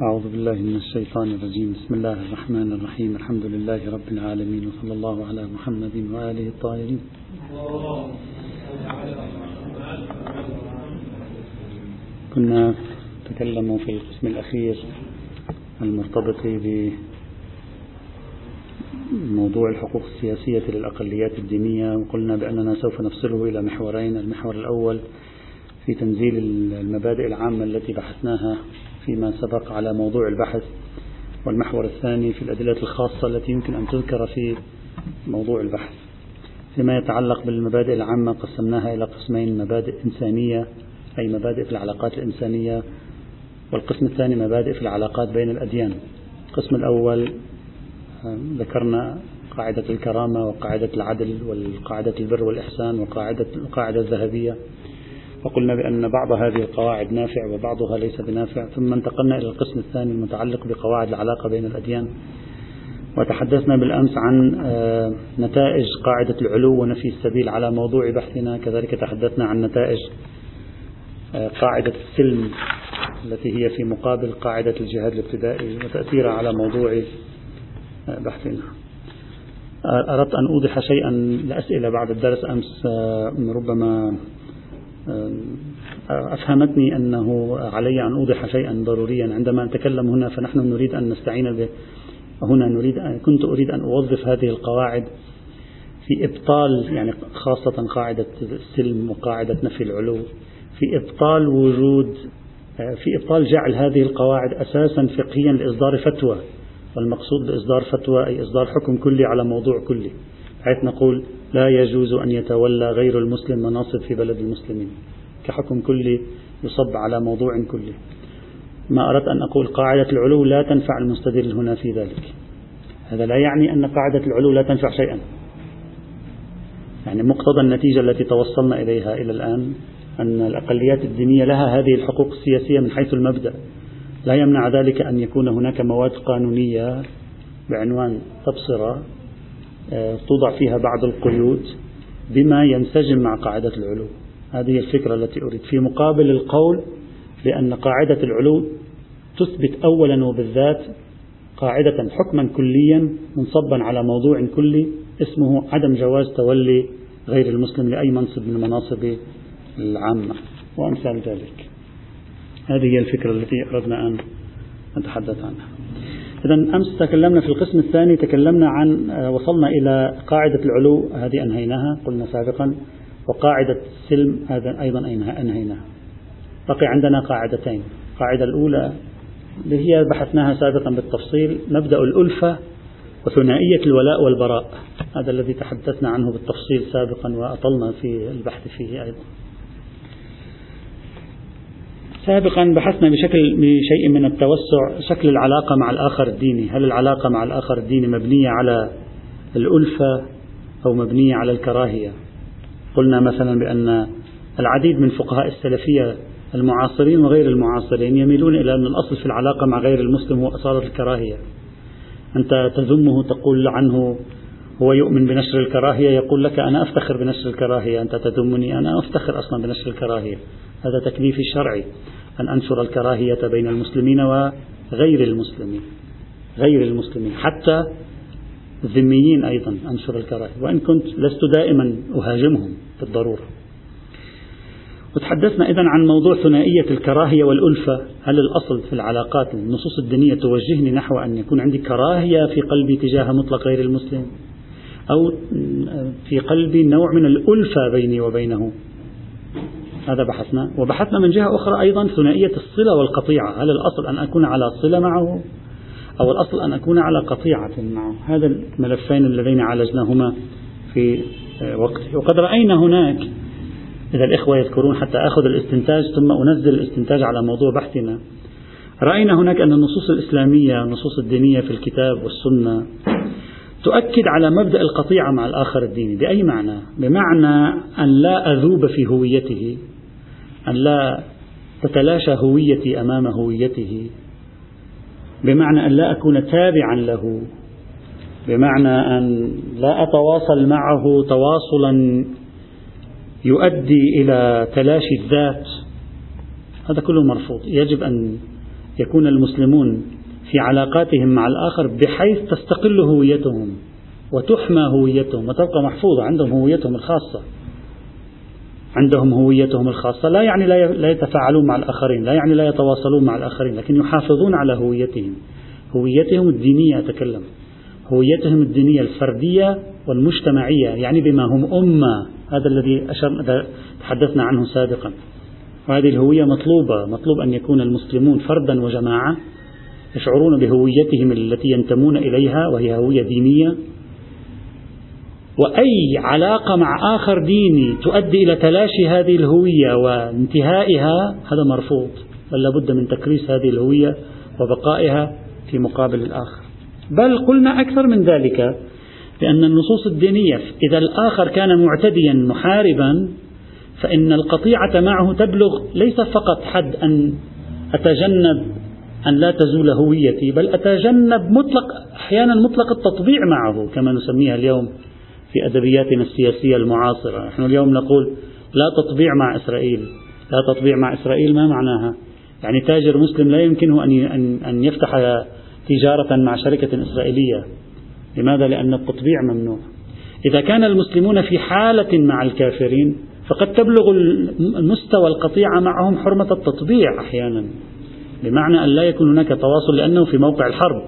أعوذ بالله من الشيطان الرجيم. بسم الله الرحمن الرحيم. الحمد لله رب العالمين وصلى الله على محمد وآله الطاهرين. كنا تكلموا في القسم الأخير المرتبط بموضوع الحقوق السياسية للأقليات الدينية وقلنا بأننا سوف نفصله إلى محورين. المحور الأول في تنزيل المبادئ العامة التي بحثناها فيما سبق على موضوع البحث والمحور الثاني في الأدلة الخاصة التي يمكن أن تذكر في موضوع البحث فيما يتعلق بالمبادئ العامة قسمناها إلى قسمين مبادئ إنسانية أي مبادئ في العلاقات الإنسانية والقسم الثاني مبادئ في العلاقات بين الأديان. القسم الأول ذكرنا قاعدة الكرامة وقاعدة العدل وقاعدة البر والإحسان وقاعدة القاعدة الذهبية. وقلنا بأن بعض هذه القواعد نافع وبعضها ليس بنافع ثم انتقلنا إلى القسم الثاني المتعلق بقواعد العلاقة بين الأديان. وتحدثنا بالأمس عن آه، نتائج قاعدة العلو ونفي السبيل على موضوع بحثنا. كذلك تحدثنا عن نتائج آه، قاعدة السلم التي هي في مقابل قاعدة الجهاد الابتدائي وتأثيرها على موضوع آه، بحثنا. أردت أن أوضح شيئا لأسئلة بعد الدرس أمس ربما أفهمتني أنه علي أن أوضح شيئا ضروريا. عندما نتكلم هنا فنحن نريد أن نستعين به. هنا نريد كنت أريد أن أوظف هذه القواعد في إبطال يعني خاصة قاعدة السلم وقاعدة نفي العلو في إبطال وجود في إبطال جعل هذه القواعد أساسا فقهيا لإصدار فتوى والمقصود بإصدار فتوى أي إصدار حكم كلي على موضوع كلي حيث نقول لا يجوز أن يتولى غير المسلم مناصب في بلد المسلمين كحكم كلي يصب على موضوع كلي ما أردت أن أقول قاعدة العلو لا تنفع المستدل هنا في ذلك. هذا لا يعني أن قاعدة العلو لا تنفع شيئا. يعني مقتضى النتيجة التي توصلنا إليها إلى الآن أن الأقليات الدينية لها هذه الحقوق السياسية من حيث المبدأ. لا يمنع ذلك أن يكون هناك مواد قانونية بعنوان تبصرة توضع فيها بعض القيود بما ينسجم مع قاعدة العلو. هذه الفكرة التي أريد. في مقابل القول بأن قاعدة العلو تثبت أولا وبالذات قاعدة حكما كليا منصبا على موضوع كلي اسمه عدم جواز تولي غير المسلم لأي منصب من المناصب العامة. وأمثال ذلك. هذه هي الفكرة التي أردنا أن نتحدث عنها. إذا أمس تكلمنا في القسم الثاني تكلمنا عن آه، وصلنا إلى قاعدة العلو هذه أنهيناها قلنا سابقا وقاعدة السلم هذا أيضا أنهيناها. بقي عندنا قاعدتين. القاعدة الأولى اللي هي بحثناها سابقا بالتفصيل مبدأ الألفة وثنائية الولاء والبراء. هذا الذي تحدثنا عنه بالتفصيل سابقا وأطلنا في البحث فيه أيضا. سابقا بحثنا بشكل بشيء من التوسع شكل العلاقة مع الآخر الديني. هل العلاقة مع الآخر الديني مبنية على الألفة أو مبنية على الكراهية؟ قلنا مثلا بأن العديد من فقهاء السلفية المعاصرين وغير المعاصرين يميلون إلى أن الأصل في العلاقة مع غير المسلم هو أصالة الكراهية. أنت تذمه تقول عنه هو يؤمن بنشر الكراهية يقول لك أنا أفتخر بنشر الكراهية أنت تذمني أنا أفتخر أصلا بنشر الكراهية. هذا تكليفي الشرعي أن أنشر الكراهية بين المسلمين وغير المسلمين غير المسلمين حتى الذميين أيضا أنشر الكراهية وإن كنت لست دائما أهاجمهم بالضرورة وتحدثنا إذا عن موضوع ثنائية الكراهية والألفة هل الأصل في العلاقات النصوص الدينية توجهني نحو أن يكون عندي كراهية في قلبي تجاه مطلق غير المسلم أو في قلبي نوع من الألفة بيني وبينه؟ هذا بحثنا. وبحثنا من جهة أخرى أيضا ثنائية الصلة والقطيعة. هل الأصل أن أكون على صلة معه؟ أو الأصل أن أكون على قطيعة معه. هذا الملفين اللذين عالجناهما في وقته وقد رأينا هناك إذا الإخوة يذكرون حتى أخذ الاستنتاج ثم أنزل الاستنتاج على موضوع بحثنا. رأينا هناك أن النصوص الإسلامية النصوص الدينية في الكتاب والسنة تؤكد على مبدأ القطيعة مع الآخر الديني. بأي معنى؟ بمعنى أن لا أذوب في هويته. أن لا تتلاشى هويتي أمام هويته. بمعنى أن لا أكون تابعا له. بمعنى أن لا أتواصل معه تواصلا يؤدي إلى تلاشي الذات. هذا كله مرفوض. يجب أن يكون المسلمون في علاقاتهم مع الآخر بحيث تستقل هويتهم وتحمى هويتهم وتبقى محفوظة عندهم هويتهم الخاصة. عندهم هويتهم الخاصة لا يعني لا يتفاعلون مع الآخرين لا يعني لا يتواصلون مع الآخرين لكن يحافظون على هويتهم. هويتهم الدينية أتكلم. هويتهم الدينية الفردية والمجتمعية يعني بما هم أمة. هذا الذي أشر تحدثنا عنه سابقا. وهذه الهوية مطلوبة مطلوب أن يكون المسلمون فردا وجماعة يشعرون بهويتهم التي ينتمون إليها وهي هوية دينية. وأي علاقة مع آخر ديني تؤدي إلى تلاشي هذه الهوية وانتهائها هذا مرفوض بل لابد من تكريس هذه الهوية وبقائها في مقابل الآخر. بل قلنا أكثر من ذلك بأن النصوص الدينية إذا الآخر كان معتديا محاربا فإن القطيعة معه تبلغ ليس فقط حد أن أتجنب أن لا تزول هويتي بل أتجنب مطلق أحيانا مطلق التطبيع معه كما نسميها اليوم في أدبياتنا السياسية المعاصرة. نحن اليوم نقول لا تطبيع مع إسرائيل. لا تطبيع مع إسرائيل ما معناها؟ يعني تاجر مسلم لا يمكنه أن أن يفتح تجارة مع شركة إسرائيلية. لماذا؟ لأن التطبيع ممنوع. إذا كان المسلمون في حالة مع الكافرين فقد تبلغ المستوى القطيعة معهم حرمة التطبيع أحيانا. بمعنى أن لا يكون هناك تواصل لأنه في موقع الحرب.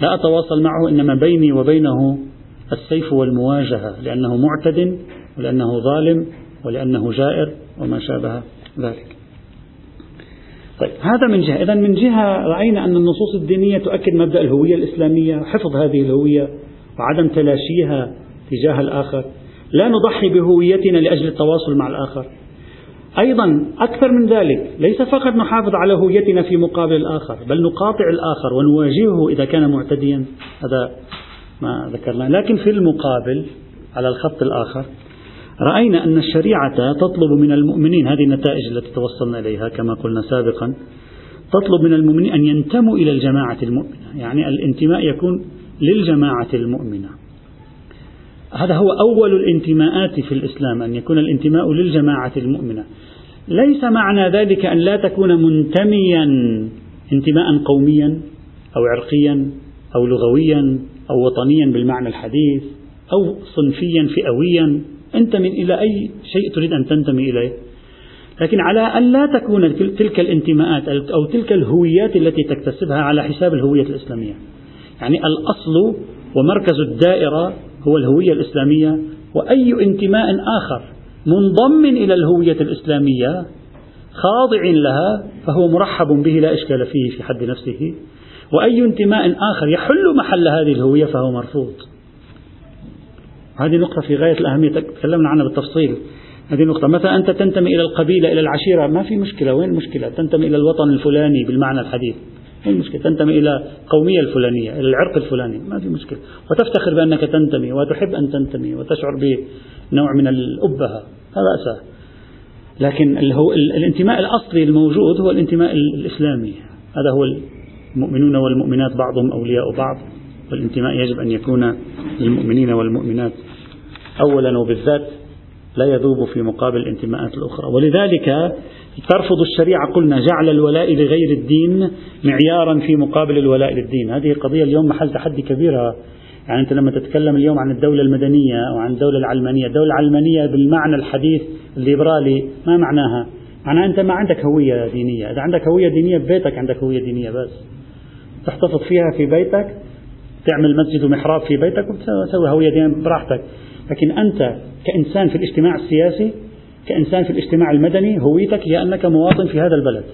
لا أتواصل معه إنما بيني وبينه السيف والمواجهة لأنه معتد ولأنه ظالم ولأنه جائر وما شابه ذلك. طيب هذا من جهة. إذا من جهة رأينا أن النصوص الدينية تؤكد مبدأ الهوية الإسلامية وحفظ هذه الهوية وعدم تلاشيها تجاه الآخر. لا نضحي بهويتنا لأجل التواصل مع الآخر. أيضا أكثر من ذلك ليس فقط نحافظ على هويتنا في مقابل الآخر بل نقاطع الآخر ونواجهه إذا كان معتديا. هذا ما ذكرنا. لكن في المقابل على الخط الآخر رأينا أن الشريعة تطلب من المؤمنين هذه النتائج التي توصلنا إليها كما قلنا سابقا تطلب من المؤمنين أن ينتموا إلى الجماعة المؤمنة. يعني الانتماء يكون للجماعة المؤمنة. هذا هو أول الانتماءات في الإسلام أن يكون الانتماء للجماعة المؤمنة. ليس معنى ذلك أن لا تكون منتميا انتماء قوميا أو عرقيا أو لغويا. أو وطنيا بالمعنى الحديث أو صنفيا فئويا. انتمي إلى أي شيء تريد أن تنتمي إليه. لكن على أن لا تكون تلك الانتماءات أو تلك الهويات التي تكتسبها على حساب الهوية الإسلامية. يعني الأصل ومركز الدائرة هو الهوية الإسلامية. وأي انتماء آخر منضم إلى الهوية الإسلامية خاضع لها فهو مرحب به لا إشكال فيه في حد نفسه. وأي انتماء آخر يحل محل هذه الهوية فهو مرفوض. هذه نقطة في غاية الأهمية تكلمنا عنها بالتفصيل. هذه نقطة مثلا أنت تنتمي إلى القبيلة إلى العشيرة؟ ما في مشكلة. وين المشكلة؟ تنتمي إلى الوطن الفلاني بالمعنى الحديث. وين المشكلة تنتمي إلى القومية الفلانية إلى العرق الفلاني. ما في مشكلة. وتفتخر بأنك تنتمي وتحب أن تنتمي وتشعر بنوع من الأبهة. لا بأس لكن الانتماء الأصلي الموجود هو الانتماء الإسلامي. هذا هو المؤمنون والمؤمنات بعضهم أولياء بعض والانتماء يجب أن يكون للمؤمنين والمؤمنات أولا وبالذات لا يذوب في مقابل الانتماءات الأخرى. ولذلك ترفض الشريعة قلنا جعل الولاء لغير الدين معيارا في مقابل الولاء للدين. هذه قضية اليوم محل تحدي كبيرة يعني أنت لما تتكلم اليوم عن الدولة المدنية أو عن الدولة العلمانية الدولة العلمانية بالمعنى الحديث الليبرالي ما معناها؟ معناها أنت ما عندك هوية دينية إذا عندك هوية دينية ببيتك عندك هوية دينية بس. تحتفظ فيها في بيتك تعمل مسجد ومحراب في بيتك وتسوي هوية دينية براحتك. لكن أنت كإنسان في الاجتماع السياسي كإنسان في الاجتماع المدني هويتك هي أنك مواطن في هذا البلد.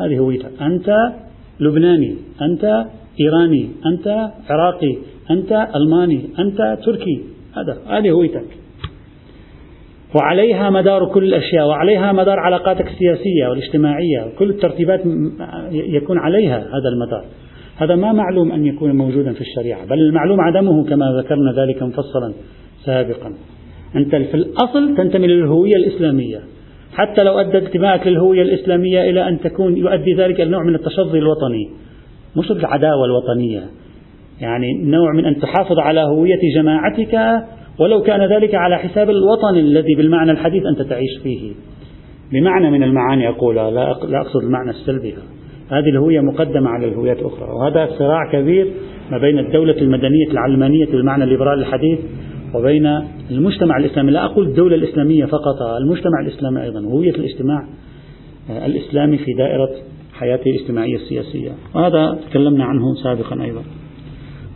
هذه هويتك. أنت لبناني أنت إيراني أنت عراقي أنت ألماني أنت تركي. هذا هذه هويتك. وعليها مدار كل الأشياء وعليها مدار علاقاتك السياسية والاجتماعية كل الترتيبات يكون عليها هذا المدار. هذا ما معلوم أن يكون موجودا في الشريعة بل المعلوم عدمه كما ذكرنا ذلك مفصلا سابقا. أنت في الأصل تنتمي للهوية الإسلامية. حتى لو أدى انتمائك للهوية الإسلامية إلى أن تكون يؤدي ذلك إلى نوع من التشظي الوطني. مش العداوة الوطنية. يعني نوع من أن تحافظ على هوية جماعتك ولو كان ذلك على حساب الوطن الذي بالمعنى الحديث أنت تعيش فيه. بمعنى من المعاني أقولها لا أقصد المعنى السلبي هذه الهوية مقدمة على الهويات الأخرى وهذا صراع كبير ما بين الدولة المدنية العلمانية بالمعنى الليبرالي الحديث وبين المجتمع الإسلامي. لا أقول الدولة الإسلامية فقط المجتمع الإسلامي أيضا هوية الاجتماع الإسلامي في دائرة حياته الاجتماعية السياسية وهذا تكلمنا عنه سابقا أيضا.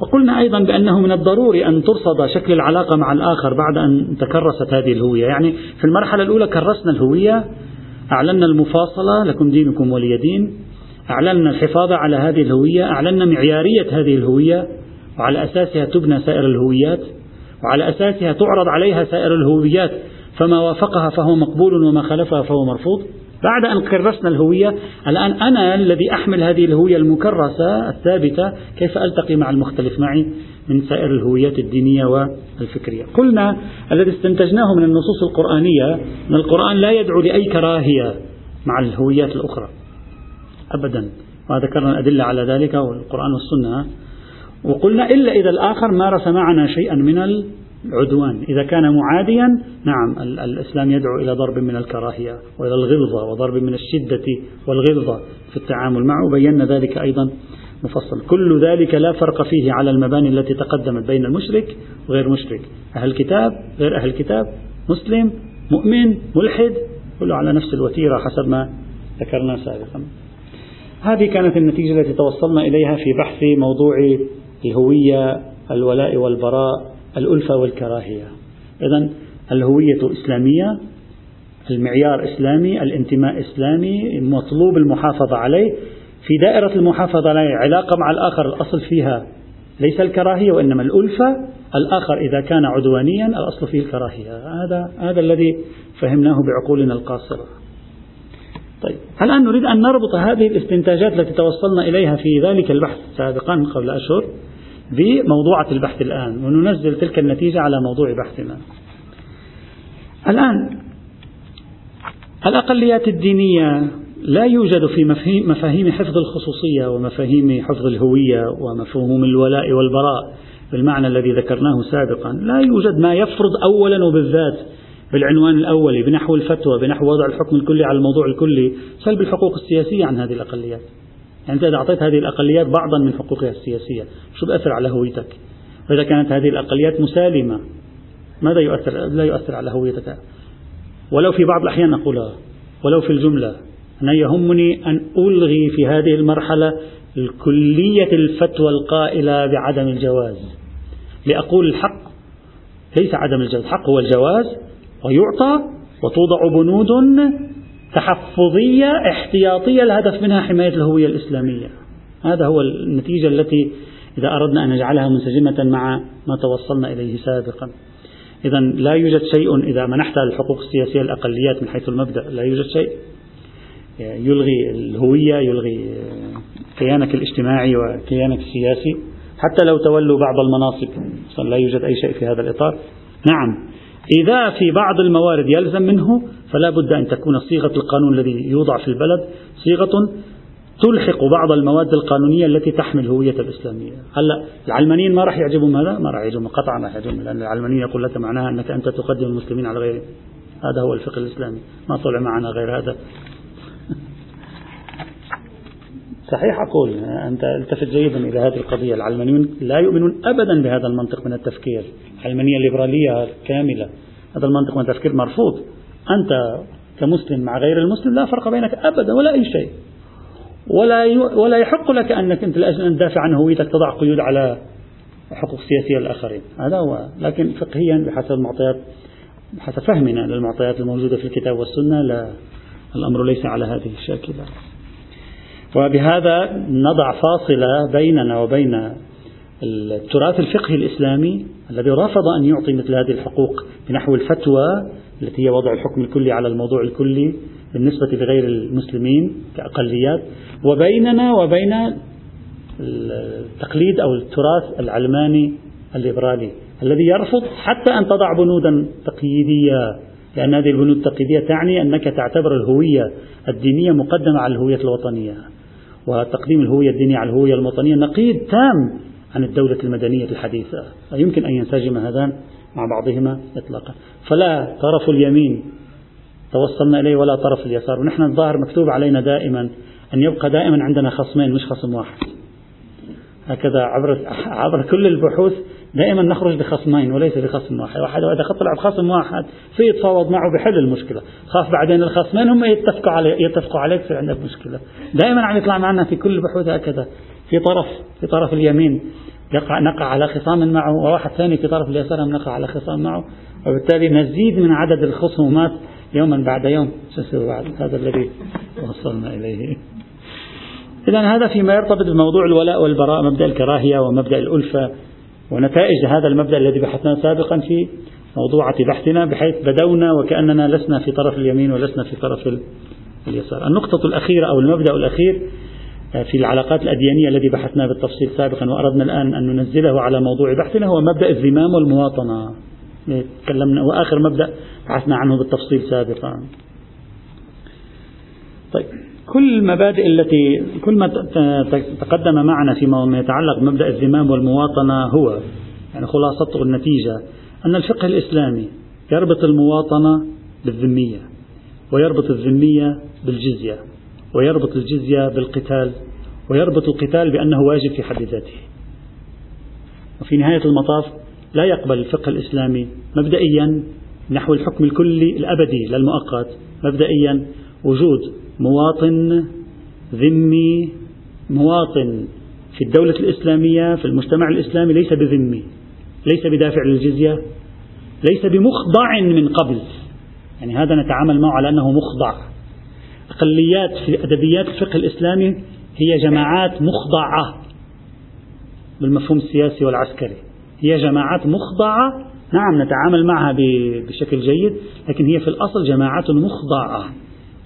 وقلنا أيضا بأنه من الضروري أن ترصد شكل العلاقة مع الآخر بعد أن تكرست هذه الهوية. يعني في المرحلة الأولى كرسنا الهوية أعلنا المفاصلة لكم دينكم ولي دين أعلنا الحفاظ على هذه الهوية أعلنا معيارية هذه الهوية وعلى أساسها تبنى سائر الهويات وعلى أساسها تعرض عليها سائر الهويات فما وافقها فهو مقبول وما خالفها فهو مرفوض. بعد أن كرسنا الهوية الآن أنا الذي أحمل هذه الهوية المكرسة الثابتة كيف ألتقي مع المختلف معي من سائر الهويات الدينية والفكرية؟ قلنا الذي استنتجناه من النصوص القرآنية أن القرآن لا يدعو لأي كراهية مع الهويات الأخرى. أبدا. وذكرنا الأدلة على ذلك والقرآن والسنة. وقلنا إلا إذا الآخر مارس معنا شيئا من العدوان إذا كان معاديا نعم الإسلام يدعو إلى ضرب من الكراهية وإلى الغلظة وضرب من الشدة والغلظة في التعامل معه. بينا ذلك أيضا مفصل كل ذلك لا فرق فيه على المباني التي تقدمت بين المشرك وغير مشرك. أهل كتاب غير أهل كتاب مسلم مؤمن ملحد كله على نفس الوتيرة حسب ما ذكرنا سابقا. هذه كانت النتيجة التي توصلنا إليها في بحث موضوع الهوية الولاء والبراء. الألفة والكراهية. إذا الهوية إسلامية المعيار إسلامي الانتماء إسلامي مطلوب المحافظة عليه. في دائرة المحافظة عليه علاقة مع الآخر الأصل فيها ليس الكراهية وإنما الألفة. الآخر إذا كان عدوانيا الأصل فيه الكراهية. هذا هذا الذي فهمناه بعقولنا القاصرة. طيب الآن نريد أن نربط هذه الاستنتاجات التي توصلنا إليها في ذلك البحث سابقا قبل أشهر؟ بموضوعة البحث الآن وننزل تلك النتيجة على موضوع بحثنا. الآن الأقليات الدينية لا يوجد في مفاهيم حفظ الخصوصية ومفاهيم حفظ الهوية ومفهوم الولاء والبراء بالمعنى الذي ذكرناه سابقا. لا يوجد ما يفرض أولا وبالذات بالعنوان الأولي بنحو الفتوى بنحو وضع الحكم الكلي على الموضوع الكلي. سلب الحقوق السياسية عن هذه الأقليات. أنت إذا أعطيت هذه الأقليات بعضا من حقوقها السياسية شو بأثر على هويتك؟ وإذا كانت هذه الأقليات مسالمة ماذا يؤثر لا يؤثر على هويتك؟ ولو في بعض الأحيان أقولها ولو في الجملة أنا يهمني أن ألغي في هذه المرحلة الكلية الفتوى القائلة بعدم الجواز. لأقول الحق ليس عدم الجواز الحق هو الجواز ويعطى وتوضع بنود تحفظية احتياطية الهدف منها حماية الهوية الإسلامية. هذا هو النتيجة التي إذا أردنا أن نجعلها منسجمة مع ما توصلنا إليه سابقا. إذا لا يوجد شيء إذا منحت الحقوق السياسية للأقليات من حيث المبدأ لا يوجد شيء. يلغي الهوية يلغي كيانك الاجتماعي وكيانك السياسي. حتى لو تولوا بعض المناصب لا يوجد أي شيء في هذا الإطار. نعم. إذا في بعض الموارد يلزم منه فلا بد أن تكون صيغة القانون الذي يوضع في البلد صيغة تلحق بعض المواد القانونية التي تحمل هوية الإسلامية. هلأ العلمانيين ما راح يعجبهم هذا؟ ما راح يعجبهم قطعا راح يعجبهم لأن العلمانيين يقول لك معناها أنك أنت تقدم المسلمين على غيرهم. هذا هو الفقه الإسلامي. ما طلع معنا غير هذا. صحيح أقول أنت التفت جيدا إلى هذه القضية. العلمانيون لا يؤمنون أبدا بهذا المنطق من التفكير. العلمانية الليبرالية كاملة. هذا المنطق من التفكير مرفوض. أنت كمسلم مع غير المسلم لا فرق بينك أبدا ولا أي شيء. ولا ولا يحق لك أنك أنت لأجل أن تدافع عن هويتك تضع قيود على حقوق سياسية للآخرين هذا هو. لكن فقهيا بحسب المعطيات بحسب فهمنا للمعطيات الموجودة في الكتاب والسنة لا الأمر ليس على هذه الشاكلة. وبهذا نضع فاصلة بيننا وبين التراث الفقهي الإسلامي الذي رفض أن يعطي مثل هذه الحقوق بنحو الفتوى التي هي وضع الحكم الكلي على الموضوع الكلي بالنسبة لغير المسلمين كأقليات. وبيننا وبين التقليد أو التراث العلماني الليبرالي الذي يرفض حتى أن تضع بنودا تقييدية لأن هذه البنود التقييدية تعني أنك تعتبر الهوية الدينية مقدمة على الهوية الوطنية. وتقديم الهوية الدينية على الهوية الوطنية. نقيض تام عن الدولة المدنية الحديثة. لا يمكن أن ينسجم هذان مع بعضهما إطلاقا. فلا طرف اليمين توصلنا إليه ولا طرف اليسار. ونحن الظاهر مكتوب علينا دائما أن يبقى دائما عندنا خصمين مش خصم واحد. هكذا عبر عبر كل البحوث دائما نخرج بخصمين وليس بخصم واحد، واحد إذا طلع بخصم واحد في يتفاوض معه بحل المشكلة، خاف بعدين الخصمين هم يتفقوا عليه يتفقوا عليك في عندك مشكلة، دائما عم يطلع معنا في كل البحوث هكذا، في طرف في طرف اليمين يقع نقع على خصام معه وواحد ثاني في طرف اليسار نقع على خصام معه. وبالتالي نزيد من عدد الخصومات يوما بعد يوم. بعد؟ هذا الذي وصلنا إليه. إذا هذا فيما يرتبط بموضوع الولاء والبراء مبدأ الكراهية ومبدأ الألفة. ونتائج هذا المبدأ الذي بحثناه سابقا في موضوعة بحثنا بحيث بدونا وكأننا لسنا في طرف اليمين ولسنا في طرف اليسار. النقطة الأخيرة أو المبدأ الأخير آه، في العلاقات الأديانية الذي بحثناه بالتفصيل سابقا وأردنا الآن أن ننزله على موضوع بحثنا هو مبدأ الزمام والمواطنة. تكلمنا وآخر مبدأ بحثنا عنه بالتفصيل سابقا. طيب. كل المبادئ التي كل ما تقدم معنا فيما يتعلق بمبدأ الزمام والمواطنة هو يعني خلاصته النتيجة أن الفقه الإسلامي يربط المواطنة بالذمية ويربط الذمية بالجزية ويربط الجزية بالقتال ويربط القتال بأنه واجب في حد ذاته. وفي نهاية المطاف لا يقبل الفقه الإسلامي مبدئيا نحو الحكم الكلي الأبدي للمؤقت مبدئيا وجود مواطن ذمي مواطن في الدولة الإسلامية في المجتمع الإسلامي ليس بذمي ليس بدافع للجزية ليس بمخضع من قبل. يعني هذا نتعامل معه على أنه مخضع. أقليات في أدبيات الفقه الإسلامي هي جماعات مخضعة بالمفهوم السياسي والعسكري. هي جماعات مخضعة نعم نتعامل معها بشكل جيد لكن هي في الأصل جماعات مخضعة.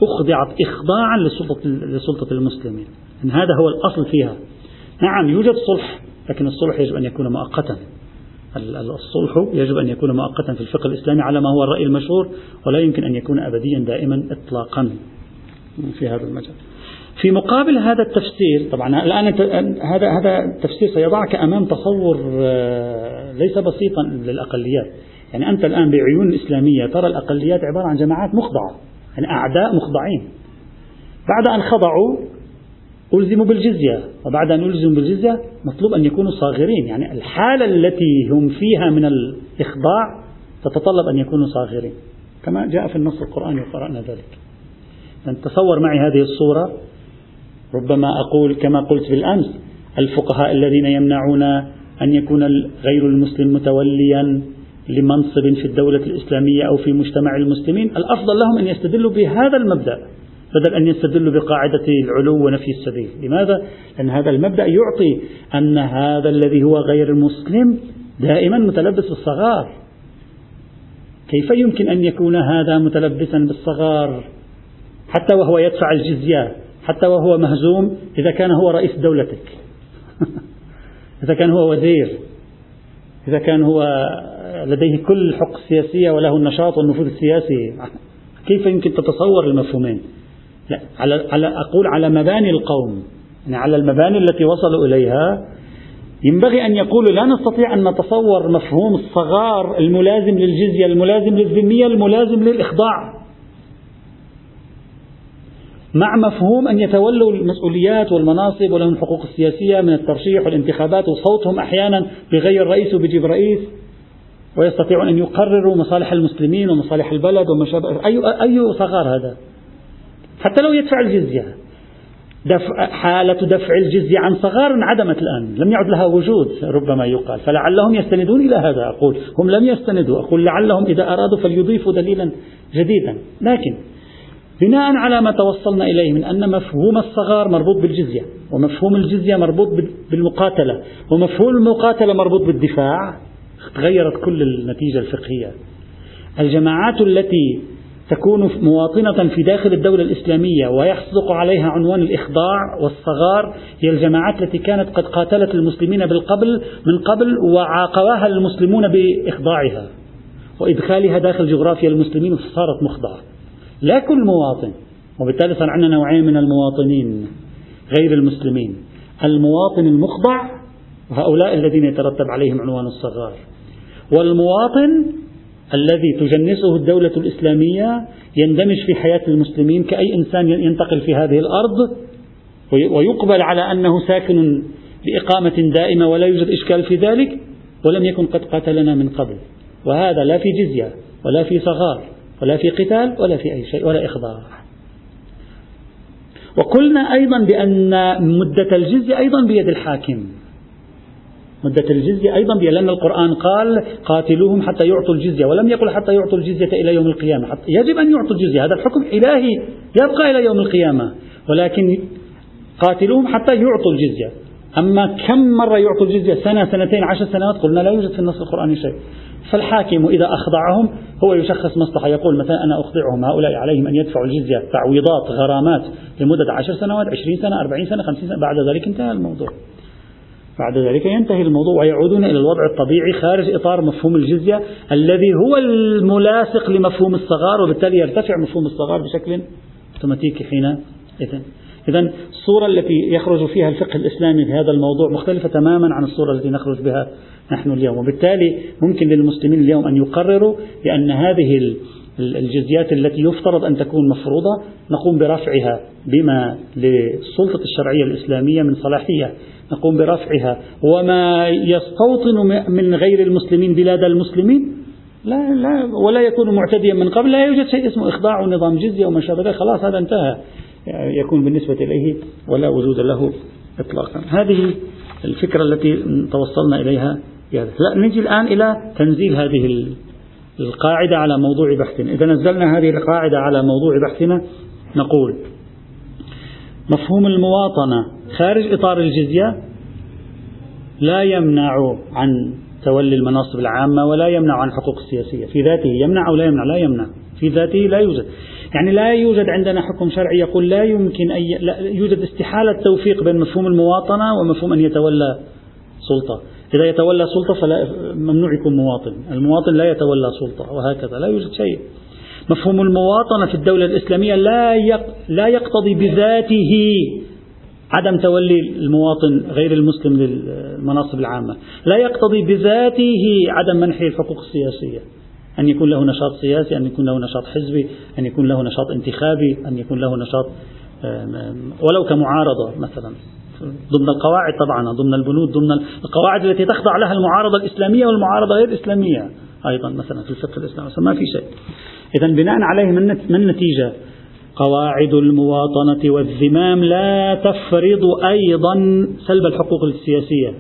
أخضعت إخضاعا لسلطة, لسلطة المسلمين. إن هذا هو الأصل فيها. نعم يوجد صلح لكن الصلح يجب أن يكون مؤقتا. الصلح يجب أن يكون مؤقتا في الفقه الإسلامي على ما هو الرأي المشهور ولا يمكن أن يكون أبديا دائما إطلاقا في هذا المجال. في مقابل هذا التفسير طبعا الآن هذا هذا التفسير سيضعك أمام تصور آه، ليس بسيطا للأقليات. يعني أنت الآن بعيون الإسلامية ترى الأقليات عبارة عن جماعات مخضعة. يعني أعداء مخضعين. بعد أن خضعوا ألزموا بالجزية. وبعد أن ألزموا بالجزية مطلوب أن يكونوا صاغرين. يعني الحالة التي هم فيها من الإخضاع تتطلب أن يكونوا صاغرين. كما جاء في النص القرآني وقرأنا ذلك. تصور معي هذه الصورة. ربما أقول كما قلت بالأمس الفقهاء الذين يمنعون أن يكون غير المسلم متوليا لمنصب في الدولة الإسلامية أو في مجتمع المسلمين الأفضل لهم أن يستدلوا بهذا المبدأ بدل أن يستدلوا بقاعدة العلو ونفي السبيل. لماذا؟ لأن هذا المبدأ يعطي أن هذا الذي هو غير مسلم دائما متلبس بالصغار. كيف يمكن أن يكون هذا متلبسا بالصغار؟ حتى وهو يدفع الجزية حتى وهو مهزوم إذا كان هو رئيس دولتك. إذا كان هو وزير. إذا كان هو لديه كل الحقوق السياسية وله النشاط والنفوذ السياسي كيف يمكن تتصور المفهومين؟ لا على, على أقول على مباني القوم يعني على المباني التي وصلوا إليها ينبغي أن يقولوا لا نستطيع أن نتصور مفهوم الصغار الملازم للجزية الملازم للذمية الملازم للإخضاع. مع مفهوم أن يتولوا المسؤوليات والمناصب ولهم الحقوق السياسية من الترشيح والانتخابات وصوتهم أحيانا بغير رئيس وبيجيب رئيس ويستطيعون أن يقرروا مصالح المسلمين ومصالح البلد وما شابه أي أي صغار هذا؟ حتى لو يدفع الجزية. دفع حالة دفع الجزية عن صغار انعدمت الآن. لم يعد لها وجود ربما يقال. فلعلهم يستندون إلى هذا. أقول هم لم يستندوا. أقول لعلهم إذا أرادوا فليضيفوا دليلا جديدا. لكن بناء على ما توصلنا إليه من أن مفهوم الصغار مربوط بالجزية ومفهوم الجزية مربوط بالمقاتلة ومفهوم المقاتلة مربوط بالدفاع. تغيرت كل النتيجة الفقهية. الجماعات التي تكون مواطنة في داخل الدولة الإسلامية ويصدق عليها عنوان الإخضاع والصغار هي الجماعات التي كانت قد قاتلت المسلمين بالقبل من قبل وعاقبها المسلمون بإخضاعها وإدخالها داخل جغرافيا المسلمين فصارت مخضعة. لا كل مواطن وبالتالي صار عندنا نوعين من المواطنين غير المسلمين. المواطن المخضع وهؤلاء الذين يترتب عليهم عنوان الصغار. والمواطن الذي تجنسه الدولة الإسلامية يندمج في حياة المسلمين كأي إنسان ينتقل في هذه الأرض ويقبل على أنه ساكن بإقامة دائمة ولا يوجد إشكال في ذلك ولم يكن قد قتلنا من قبل. وهذا لا في جزية ولا في صغار. ولا في قتال ولا في أي شيء ولا إخضاع وقلنا أيضا بأن مدة الجزية أيضا بيد الحاكم. مدة الجزية أيضا بيد لأن القرآن قال قاتلوهم حتى يعطوا الجزية ولم يقل حتى يعطوا الجزية إلى يوم القيامة. يجب أن يعطوا الجزية هذا الحكم إلهي يبقى إلى يوم القيامة. ولكن قاتلوهم حتى يعطوا الجزية. أما كم مرة يعطوا الجزية؟ سنة سنتين عشر سنوات؟ قلنا لا يوجد في النص القرآني شيء. فالحاكم إذا أخضعهم هو يشخص مصلحة يقول مثلا أنا أخضعهم هؤلاء عليهم أن يدفعوا الجزية تعويضات غرامات لمدة عشر سنوات عشرين سنة أربعين سنة خمسين سنة بعد ذلك انتهى الموضوع. بعد ذلك ينتهي الموضوع ويعودون إلى الوضع الطبيعي خارج إطار مفهوم الجزية الذي هو الملاصق لمفهوم الصغار وبالتالي يرتفع مفهوم الصغار بشكل أوتوماتيكي حينئذ إذا الصورة التي يخرج فيها الفقه الإسلامي في هذا الموضوع مختلفة تماما عن الصورة التي نخرج بها نحن اليوم. وبالتالي ممكن للمسلمين اليوم أن يقرروا بأن هذه الجزيات التي يفترض أن تكون مفروضة نقوم برفعها بما للسلطة الشرعية الإسلامية من صلاحية. نقوم برفعها. وما يستوطن من غير المسلمين بلاد المسلمين؟ لا لا ولا يكون معتديا من قبل. لا يوجد شيء اسمه إخضاع نظام جزية وما شابه خلاص هذا انتهى. يكون بالنسبة إليه ولا وجود له إطلاقا. هذه الفكرة التي توصلنا إليها. لا نجي الآن إلى تنزيل هذه القاعدة على موضوع بحثنا. إذا نزلنا هذه القاعدة على موضوع بحثنا نقول مفهوم المواطنة خارج إطار الجزية لا يمنع عن تولي المناصب العامة ولا يمنع عن حقوق السياسية. في ذاته يمنع أو لا يمنع؟ لا يمنع. في ذاته لا يوجد. يعني لا يوجد عندنا حكم شرعي يقول لا يمكن أن لا يوجد استحالة توفيق بين مفهوم المواطنة ومفهوم أن يتولى سلطة. إذا يتولى سلطة فلا ممنوع يكون مواطن. المواطن لا يتولى سلطة وهكذا لا يوجد شيء. مفهوم المواطنة في الدولة الإسلامية لا لا يقتضي بذاته عدم تولي المواطن غير المسلم للمناصب العامة. لا يقتضي بذاته عدم منحه الحقوق السياسية. أن يكون له نشاط سياسي أن يكون له نشاط حزبي أن يكون له نشاط انتخابي أن يكون له نشاط ولو كمعارضة مثلا. ضمن القواعد طبعا ضمن البنود ضمن القواعد التي تخضع لها المعارضة الإسلامية والمعارضة غير الإسلامية. أيضا مثلا في الفقه الإسلامي ما في شيء. إذا بناء عليه من النتيجة قواعد المواطنة والذمام لا تفرض أيضا سلب الحقوق السياسية.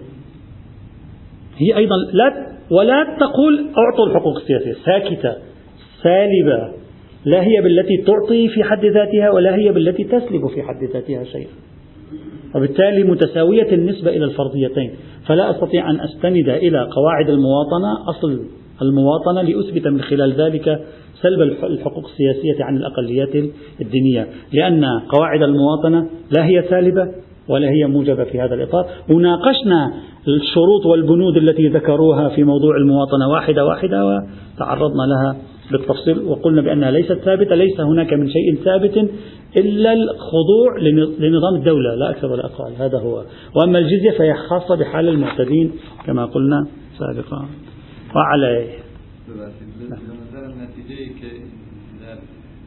هي أيضا لا ولا تقول أعطوا الحقوق السياسية ساكتة سالبة. لا هي بالتي تعطي في حد ذاتها ولا هي بالتي تسلب في حد ذاتها شيئا. وبالتالي متساوية النسبة إلى الفرضيتين. فلا أستطيع أن أستند إلى قواعد المواطنة أصل المواطنة لأثبت من خلال ذلك سلب الحقوق السياسية عن الأقليات الدينية. لأن قواعد المواطنة لا هي سالبة ولا هي موجبة في هذا الإطار. وناقشنا الشروط والبنود التي ذكروها في موضوع المواطنة واحدة واحدة وتعرضنا لها بالتفصيل وقلنا بأنها ليست ثابتة ليس هناك من شيء ثابت إلا الخضوع لنظام الدولة لا أكثر ولا أقل هذا هو. وأما الجزية فهي خاصة بحال المعتدين كما قلنا سابقا. وعليه.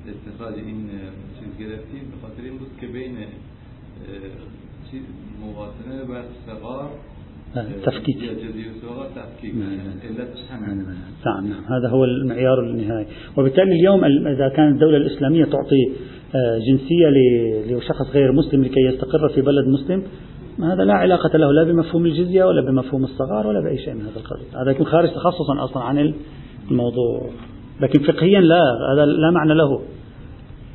اتخاذ این بود که بین و تفكيك. نعم. نعم. هذا هو المعيار النهائي. وبالتالي اليوم إذا كانت الدولة الإسلامية تعطي جنسية لشخص غير مسلم لكي يستقر في بلد مسلم هذا لا علاقة له لا بمفهوم الجزية ولا بمفهوم الصغار ولا بأي شيء من هذا القبيل. هذا يكون خارج تخصصا أصلا عن الموضوع. لكن فقهيا لا. هذا لا معنى له.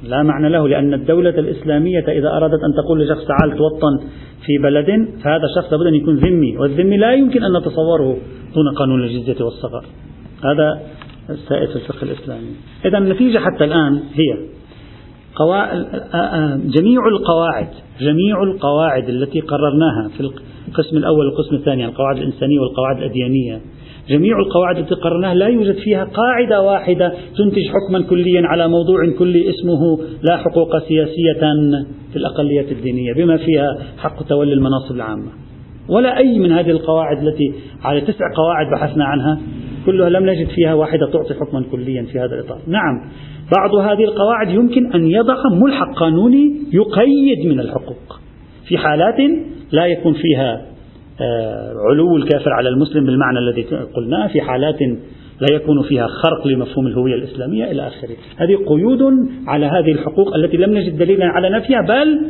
لا معنى له لأن الدولة الإسلامية إذا أرادت أن تقول لشخص تعال توطن في بلد فهذا الشخص لابد أن يكون ذمي والذمي لا يمكن أن نتصوره دون قانون الجزية والصغر هذا في الفقه الإسلامي. إذا النتيجة حتى الآن هي جميع القواعد جميع القواعد التي قررناها في القسم الأول والقسم الثاني القواعد الإنسانية والقواعد الأديانية جميع القواعد التي قررناها لا يوجد فيها قاعدة واحدة تنتج حكما كليا على موضوع كلي اسمه لا حقوق سياسية في الأقليات الدينية بما فيها حق تولي المناصب العامة. ولا أي من هذه القواعد التي على تسع قواعد بحثنا عنها كلها لم نجد فيها واحدة تعطي حكما كليا في هذا الإطار. نعم بعض هذه القواعد يمكن أن يضع ملحق قانوني يقيد من الحقوق في حالات لا يكون فيها علو الكافر على المسلم بالمعنى الذي قلناه في حالات لا يكون فيها خرق لمفهوم الهوية الإسلامية إلى آخره. هذه قيود على هذه الحقوق التي لم نجد دليلا على نفيها بل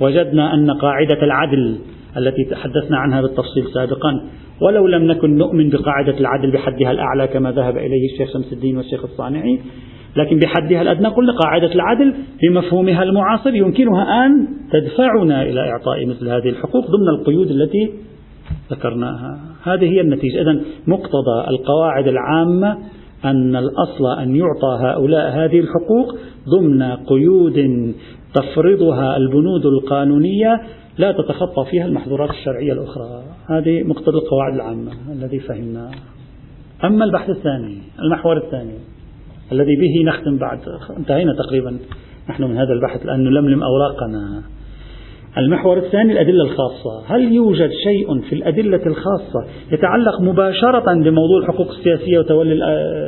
وجدنا أن قاعدة العدل التي تحدثنا عنها بالتفصيل سابقا ولو لم نكن نؤمن بقاعدة العدل بحدها الأعلى كما ذهب إليه الشيخ شمس الدين والشيخ الصانعي لكن بحدها الأدنى قلنا قاعدة العدل بمفهومها المعاصر يمكنها أن تدفعنا إلى إعطاء مثل هذه الحقوق ضمن القيود التي ذكرناها. هذه هي النتيجة. إذا مقتضى القواعد العامة أن الأصل أن يعطى هؤلاء هذه الحقوق ضمن قيود تفرضها البنود القانونية لا تتخطى فيها المحظورات الشرعية الأخرى. هذه مقتضى القواعد العامة الذي فهمناه. أما البحث الثاني المحور الثاني الذي به نختم بعد انتهينا تقريبا نحن من هذا البحث الآن نلملم أوراقنا. المحور الثاني الأدلة الخاصة. هل يوجد شيء في الأدلة الخاصة يتعلق مباشرة بموضوع الحقوق السياسية وتولي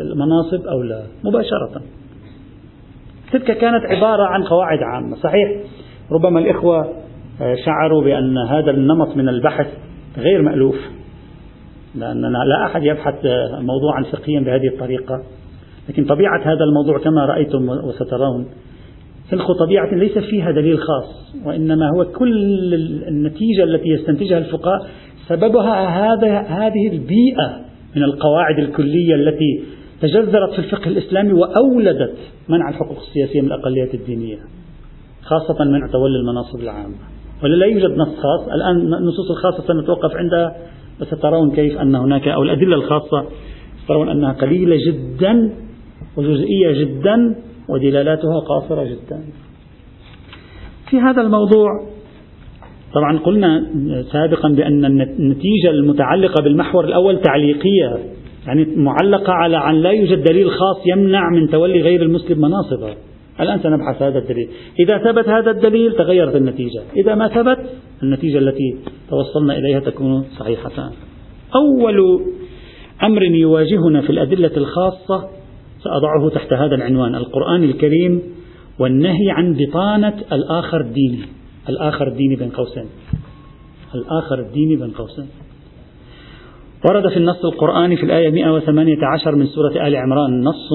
المناصب أو لا؟ مباشرة. تلك كانت عبارة عن قواعد عامة صحيح؟ ربما الإخوة شعروا بأن هذا النمط من البحث غير مألوف لأننا لا أحد يبحث موضوعا فقهيا بهذه الطريقة. لكن طبيعة هذا الموضوع كما رأيتم وسترون فنخ طبيعة ليس فيها دليل خاص وإنما هو كل النتيجة التي يستنتجها الفقهاء سببها هذا هذه البيئة من القواعد الكلية التي تجذرت في الفقه الإسلامي وأولدت منع الحقوق السياسية من الأقليات الدينية خاصة منع تولي المناصب العامة. ولا لا يوجد نص خاص. الآن النصوص الخاصة سنتوقف عندها وسترون كيف أن هناك أو الأدلة الخاصة ترون أنها قليلة جدا وجزئية جدا ودلالاتها قاصرة جدا. في هذا الموضوع طبعا قلنا سابقا بأن النتيجة المتعلقة بالمحور الأول تعليقية يعني معلقة على أن لا يوجد دليل خاص يمنع من تولي غير المسلم مناصبة. الآن سنبحث هذا الدليل. إذا ثبت هذا الدليل تغيرت النتيجة. إذا ما ثبت النتيجة التي توصلنا إليها تكون صحيحة. أول أمر يواجهنا في الأدلة الخاصة سأضعه تحت هذا العنوان القرآن الكريم والنهي عن بطانة الآخر الديني الآخر الديني بين قوسين. الآخر الديني بين قوسين. ورد في النص القرآني في الآية 118 من سورة آل عمران نص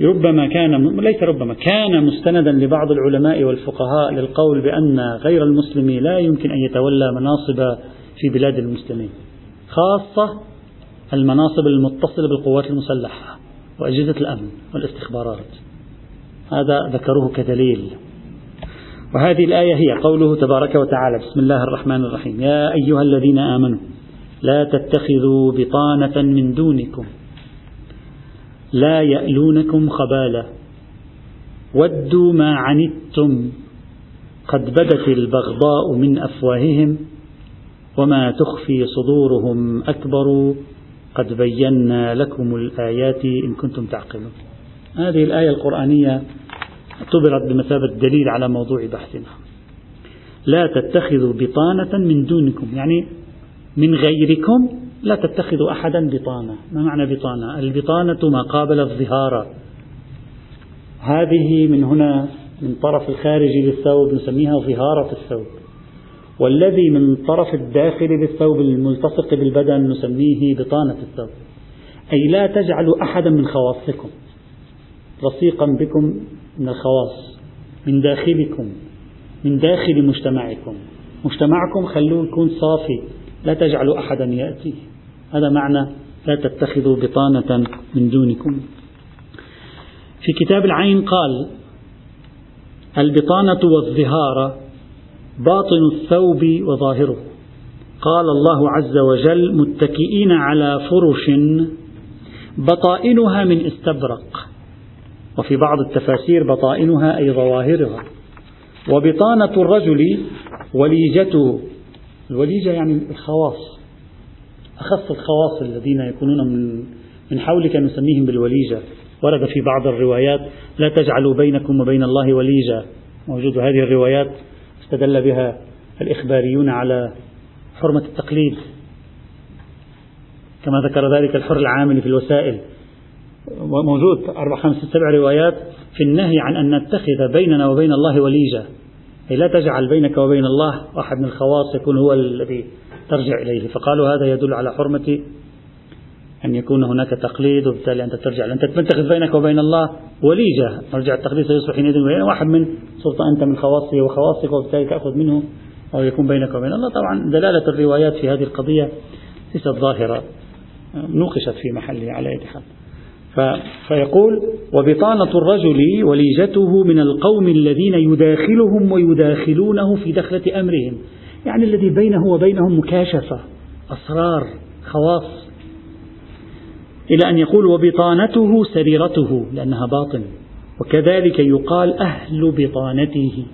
ربما كان ليس ربما كان مستندا لبعض العلماء والفقهاء للقول بأن غير المسلم لا يمكن أن يتولى مناصب في بلاد المسلمين خاصة المناصب المتصلة بالقوات المسلحة. وأجهزة الأمن والاستخبارات. هذا ذكروه كدليل. وهذه الآية هي قوله تبارك وتعالى بسم الله الرحمن الرحيم. يا أيها الذين آمنوا لا تتخذوا بطانة من دونكم. لا يألونكم خبالا. ودوا ما عنتم. قد بدت البغضاء من أفواههم وما تخفي صدورهم أكبر. قد بينا لكم الآيات إن كنتم تعقلون. هذه الآية القرآنية اعتبرت بمثابة دليل على موضوع بحثنا. لا تتخذوا بطانة من دونكم يعني من غيركم لا تتخذوا أحدا بطانة. ما معنى بطانة؟ البطانة ما قابل الظهارة هذه من هنا من طرف الخارجي للثوب نسميها ظهارة الثوب. والذي من الطرف الداخلي للثوب الملتصق بالبدن نسميه بطانة الثوب. أي لا تجعلوا أحدا من خواصكم. رصيقا بكم من الخواص. من داخلكم. من داخل مجتمعكم. مجتمعكم خلوه يكون صافي. لا تجعلوا أحدا يأتي. هذا معنى لا تتخذوا بطانة من دونكم. في كتاب العين قال البطانة والظهارة باطن الثوب وظاهره. قال الله عز وجل متكئين على فرش بطائنها من استبرق. وفي بعض التفاسير بطائنها أي ظواهرها. وبطانة الرجل وليجته. الوليجة يعني الخواص. أخص الخواص الذين يكونون من من حولك نسميهم بالوليجة. ورد في بعض الروايات لا تجعلوا بينكم وبين الله وليجة. موجود هذه الروايات استدل بها الإخباريون على حرمة التقليد. كما ذكر ذلك الحر العامل في الوسائل. موجود أربع خمس سبع روايات في النهي عن أن نتخذ بيننا وبين الله وليجة. أي لا تجعل بينك وبين الله واحد من الخواص يكون هو الذي ترجع إليه. فقالوا هذا يدل على حرمة أن يكون هناك تقليد وبالتالي أنت ترجع أنت تتخذ بينك وبين الله وليجة. مرجع التقليد سيصبح حينئذ واحد من صرت أنت من خواصه وخواصك وبالتالي تأخذ منه أو يكون بينك وبين الله. طبعا دلالة الروايات في هذه القضية ليست ظاهرة نوقشت في محله على أي حال. فيقول وبطانة الرجل وليجته من القوم الذين يداخلهم ويداخلونه في دخلة أمرهم. يعني الذي بينه وبينهم مكاشفة أسرار خواص. إلى أن يقول وبطانته سريرته لأنها باطن. وكذلك يقال أهل بطانته.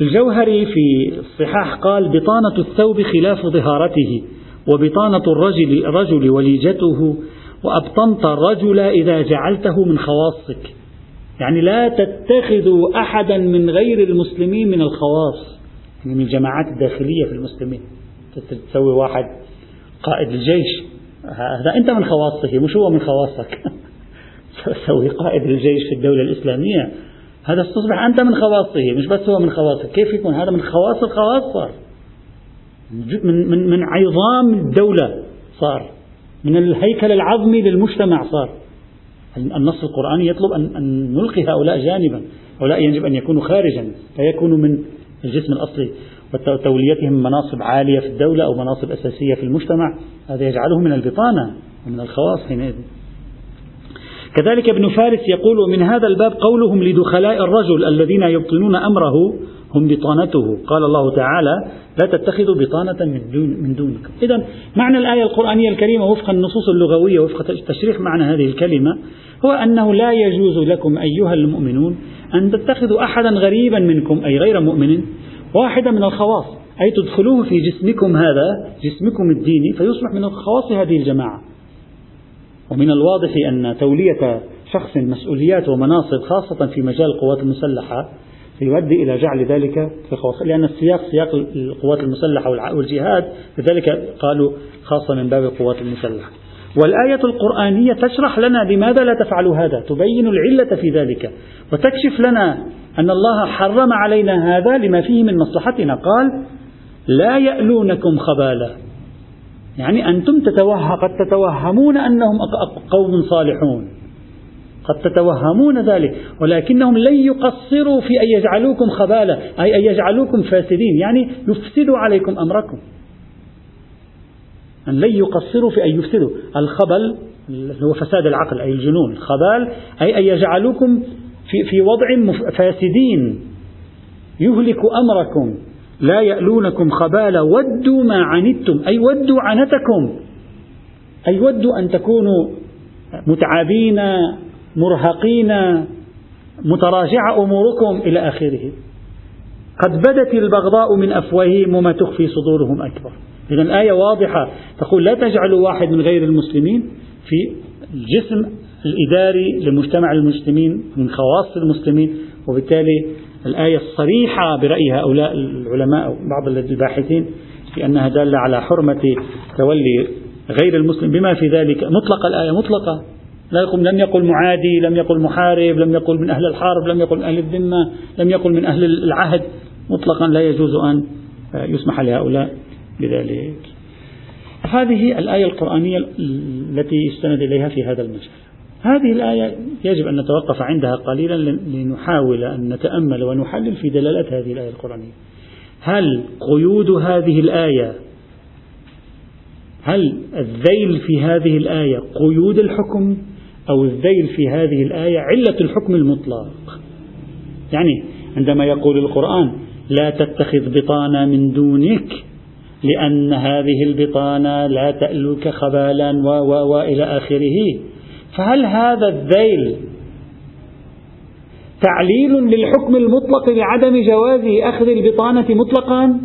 الجوهري في الصحاح قال بطانة الثوب خلاف ظهارته وبطانة الرجل رجل وليجته وأبطنت الرجل إذا جعلته من خواصك. يعني لا تتخذوا أحدا من غير المسلمين من الخواص. يعني من الجماعات الداخلية في المسلمين. تسوي واحد قائد الجيش. هذا أنت من خواصه مش هو من خواصك. سوي قائد الجيش في الدولة الإسلامية. هذا تصبح أنت من خواصه مش بس هو من خواصك. كيف يكون؟ هذا من خواص الخواص صار. من, من, من عظام الدولة صار. من الهيكل العظمي للمجتمع صار. النص القرآني يطلب أن, أن نلقي هؤلاء جانبا. هؤلاء يجب أن يكونوا خارجا فيكونوا من الجسم الأصلي. وتوليتهم مناصب عالية في الدولة أو مناصب أساسية في المجتمع هذا يجعلهم من البطانة ومن الخواص حينئذ. كذلك ابن فارس يقول ومن هذا الباب قولهم لدخلاء الرجل الذين يبطنون أمره هم بطانته. قال الله تعالى لا تتخذوا بطانة من, دون من دونكم. إذا معنى الآية القرآنية الكريمة وفق النصوص اللغوية وفق تشريح معنى هذه الكلمة هو أنه لا يجوز لكم أيها المؤمنون أن تتخذوا أحدا غريبا منكم أي غير مؤمن واحدة من الخواص أي تدخلوه في جسمكم هذا جسمكم الديني فيصبح من خواص هذه الجماعة. ومن الواضح أن تولية شخص مسؤوليات ومناصب خاصة في مجال القوات المسلحة يؤدي إلى جعل ذلك في خواص. لأن السياق سياق القوات المسلحة والجهاد لذلك قالوا خاصة من باب القوات المسلحة. والآية القرآنية تشرح لنا لماذا لا تفعل هذا تبين العلة في ذلك وتكشف لنا أن الله حرم علينا هذا لما فيه من مصلحتنا. قال لا يألونكم خبالا. يعني أنتم تتوه قد تتوهمون أنهم قوم صالحون. قد تتوهمون ذلك ولكنهم لن يقصروا في أن يجعلوكم خبالة أي أن يجعلوكم فاسدين. يعني يفسدوا عليكم أمركم. أن لن يقصروا في أن يفسدوا. الخبل هو فساد العقل أي الجنون. الخبال أي أن يجعلوكم في, في وضع فاسدين. يهلك أمركم. لا يألونكم خبالا. ودوا ما عنتم. أي ودوا عنتكم. أي ودوا أن تكونوا متعابين مرهقين متراجعة أموركم إلى آخره. قد بدت البغضاء من أفواههم وما تخفي صدورهم أكبر. إذا الآية واضحة تقول لا تجعلوا واحد من غير المسلمين في الجسم الإداري لمجتمع المسلمين من خواص المسلمين وبالتالي الآية الصريحة برأي هؤلاء العلماء أو بعض الباحثين في أنها دالة على حرمة تولي غير المسلم بما في ذلك مطلق الآية مطلقة. لا يقول لم يقل معادي لم يقل محارب لم يقل من أهل الحرب لم يقل من أهل الذمة لم يقل من أهل العهد. مطلقا لا يجوز أن يسمح لهؤلاء بذلك. هذه الآية القرآنية التي يستند إليها في هذا المجال. هذه الآية يجب أن نتوقف عندها قليلا لنحاول أن نتأمل ونحلل في دلالات هذه الآية القرآنية. هل قيود هذه الآية؟ هل الذيل في هذه الآية قيود الحكم؟ أو الذيل في هذه الآية علة الحكم المطلق؟ يعني عندما يقول القرآن لا تتخذ بطانة من دونك لأن هذه البطانة لا تألوك خبالا و و وإلى آخره. فهل هذا الذيل تعليل للحكم المطلق لعدم جواز أخذ البطانة مطلقا؟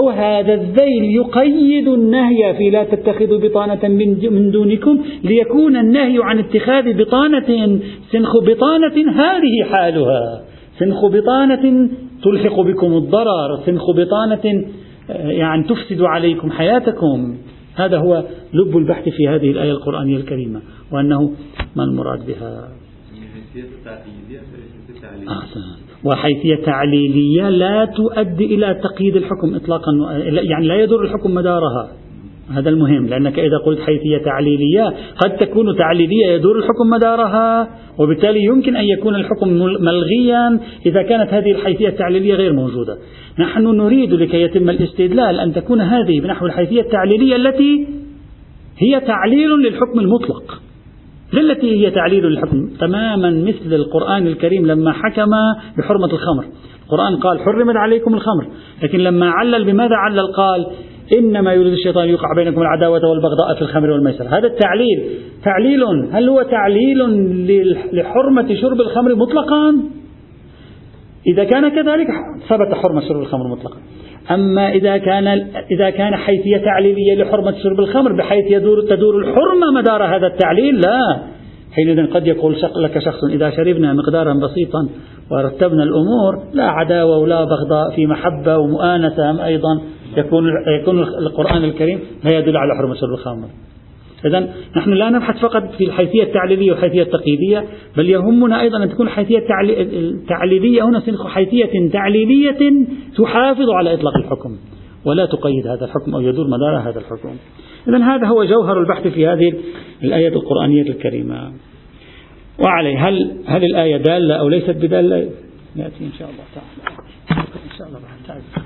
أو هذا الذيل يقيد النهي في لا تتخذوا بطانة من دونكم ليكون النهي عن اتخاذ بطانة سنخ بطانة هذه حالها. سنخ بطانة تلحق بكم الضرر. سنخ بطانة آه، يعني تفسد عليكم حياتكم. هذا هو لب البحث في هذه الآية القرآنية الكريمة وأنه ما المراد بها؟ وحيثية تعليلية لا تؤدي إلى تقييد الحكم إطلاقا يعني لا يدور الحكم مدارها. هذا المهم لأنك إذا قلت حيثية تعليلية قد تكون تعليلية يدور الحكم مدارها وبالتالي يمكن أن يكون الحكم ملغيا إذا كانت هذه الحيثية التعليلية غير موجودة. نحن نريد لكي يتم الاستدلال أن تكون هذه بنحو الحيثية التعليلية التي هي تعليل للحكم المطلق. التي هي تعليل للحكم تماما مثل القرآن الكريم لما حكم بحرمة الخمر. القرآن قال حرمت عليكم الخمر لكن لما علل بماذا علل؟ قال إنما يريد الشيطان يوقع بينكم العداوة والبغضاء في الخمر والميسر. هذا التعليل. تعليل هل هو تعليل لحرمة شرب الخمر مطلقا؟ إذا كان كذلك ثبت حرمة شرب الخمر مطلقا. أما إذا كان إذا كان حيثية تعليلية لحرمة شرب الخمر بحيث يدور تدور الحرمة مدار هذا التعليل لا. حينئذ قد يقول لك شخص إذا شربنا مقدارا بسيطا ورتبنا الأمور لا عداوة ولا بغضاء في محبة ومؤانسة أيضا. يكون يكون القرآن الكريم لا يدل على حرمة شرب الخمر إذا نحن لا نبحث فقط في الحيثية التعليلية والحيثية التقييدية بل يهمنا أيضا أن تكون الحيثية التعليلية هنا حيثية تعليلية تحافظ على إطلاق الحكم ولا تقيد هذا الحكم أو يدور مدار هذا الحكم. إذا هذا هو جوهر البحث في هذه الآية القرآنية الكريمة. وعليه هل هل الآية دالة أو ليست بدالة؟ يأتي إن شاء الله تعالى. إن شاء الله. تعالى